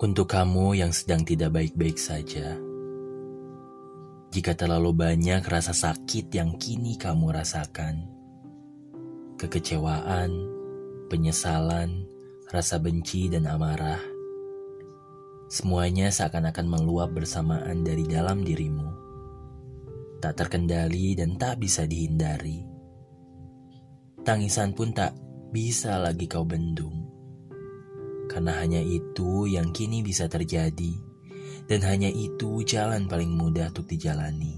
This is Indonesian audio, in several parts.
Untuk kamu yang sedang tidak baik-baik saja, jika terlalu banyak rasa sakit yang kini kamu rasakan, kekecewaan, penyesalan, rasa benci, dan amarah, semuanya seakan-akan meluap bersamaan dari dalam dirimu, tak terkendali dan tak bisa dihindari. Tangisan pun tak bisa lagi kau bendung karena hanya itu yang kini bisa terjadi, dan hanya itu jalan paling mudah untuk dijalani.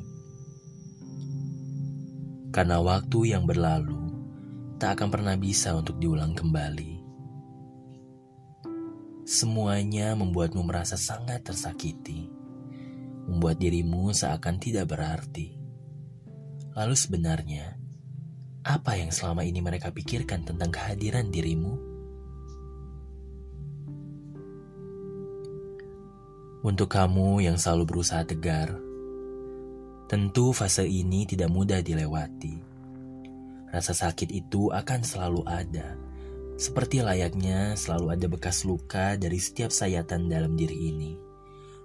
Karena waktu yang berlalu tak akan pernah bisa untuk diulang kembali. Semuanya membuatmu merasa sangat tersakiti, membuat dirimu seakan tidak berarti. Lalu sebenarnya, apa yang selama ini mereka pikirkan tentang kehadiran dirimu? Untuk kamu yang selalu berusaha tegar, tentu fase ini tidak mudah dilewati. Rasa sakit itu akan selalu ada, seperti layaknya selalu ada bekas luka dari setiap sayatan dalam diri ini.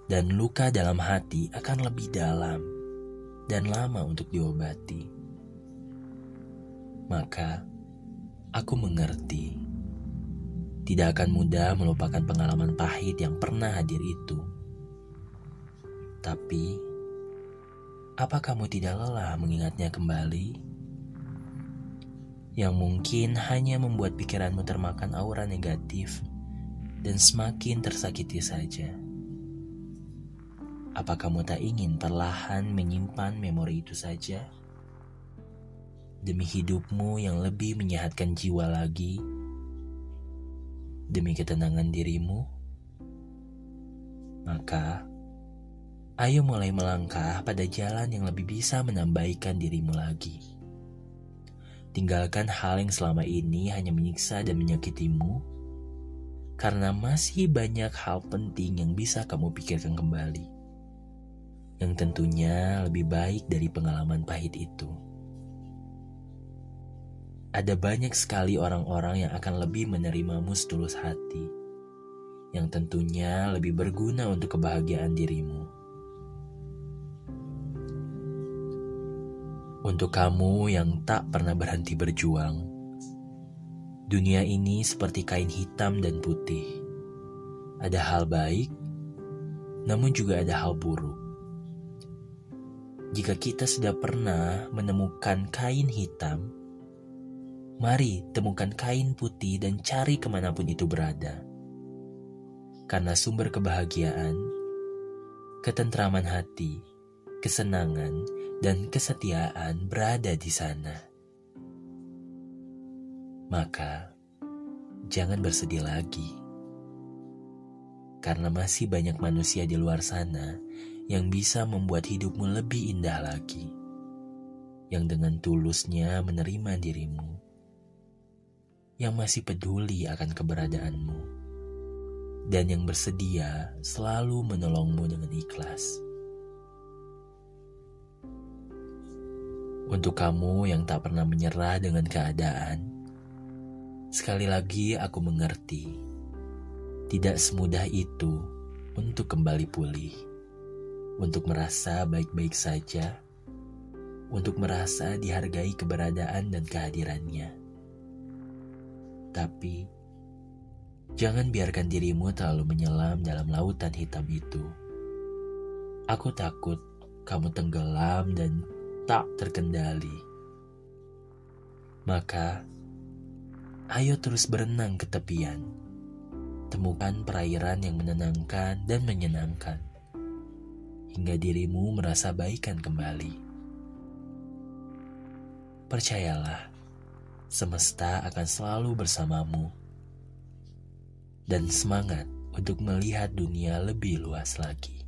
Dan luka dalam hati akan lebih dalam dan lama untuk diobati. Maka, aku mengerti. Tidak akan mudah melupakan pengalaman pahit yang pernah hadir itu tapi, apa kamu tidak lelah mengingatnya kembali? Yang mungkin hanya membuat pikiranmu termakan aura negatif dan semakin tersakiti saja. Apa kamu tak ingin perlahan menyimpan memori itu saja? Demi hidupmu yang lebih menyehatkan jiwa lagi, demi ketenangan dirimu, maka Ayo mulai melangkah pada jalan yang lebih bisa menambahkan dirimu lagi. Tinggalkan hal yang selama ini hanya menyiksa dan menyakitimu, karena masih banyak hal penting yang bisa kamu pikirkan kembali, yang tentunya lebih baik dari pengalaman pahit itu. Ada banyak sekali orang-orang yang akan lebih menerimamu setulus hati, yang tentunya lebih berguna untuk kebahagiaan dirimu Untuk kamu yang tak pernah berhenti berjuang, dunia ini seperti kain hitam dan putih. Ada hal baik, namun juga ada hal buruk. Jika kita sudah pernah menemukan kain hitam, mari temukan kain putih dan cari ke mana pun itu berada. Karena sumber kebahagiaan, ketentraman hati, kesenangan, dan kesetiaan berada di sana. Maka, jangan bersedih lagi, karena masih banyak manusia di luar sana yang bisa membuat hidupmu lebih indah lagi, yang dengan tulusnya menerima dirimu, yang masih peduli akan keberadaanmu, dan yang bersedia selalu menolongmu dengan ikhlas. Untuk kamu yang tak pernah menyerah dengan keadaan, sekali lagi aku mengerti, tidak semudah itu untuk kembali pulih, untuk merasa baik-baik saja, untuk merasa dihargai keberadaan dan kehadirannya. Tapi, jangan biarkan dirimu terlalu menyelam dalam lautan hitam itu. Aku takut kamu tenggelam dan tak terkendali. Maka, ayo terus berenang ke tepian. Temukan perairan yang menenangkan dan menyenangkan, hingga dirimu merasa baikan kembali. Percayalah, semesta akan selalu bersamamu, dan semangat untuk melihat dunia lebih luas lagi.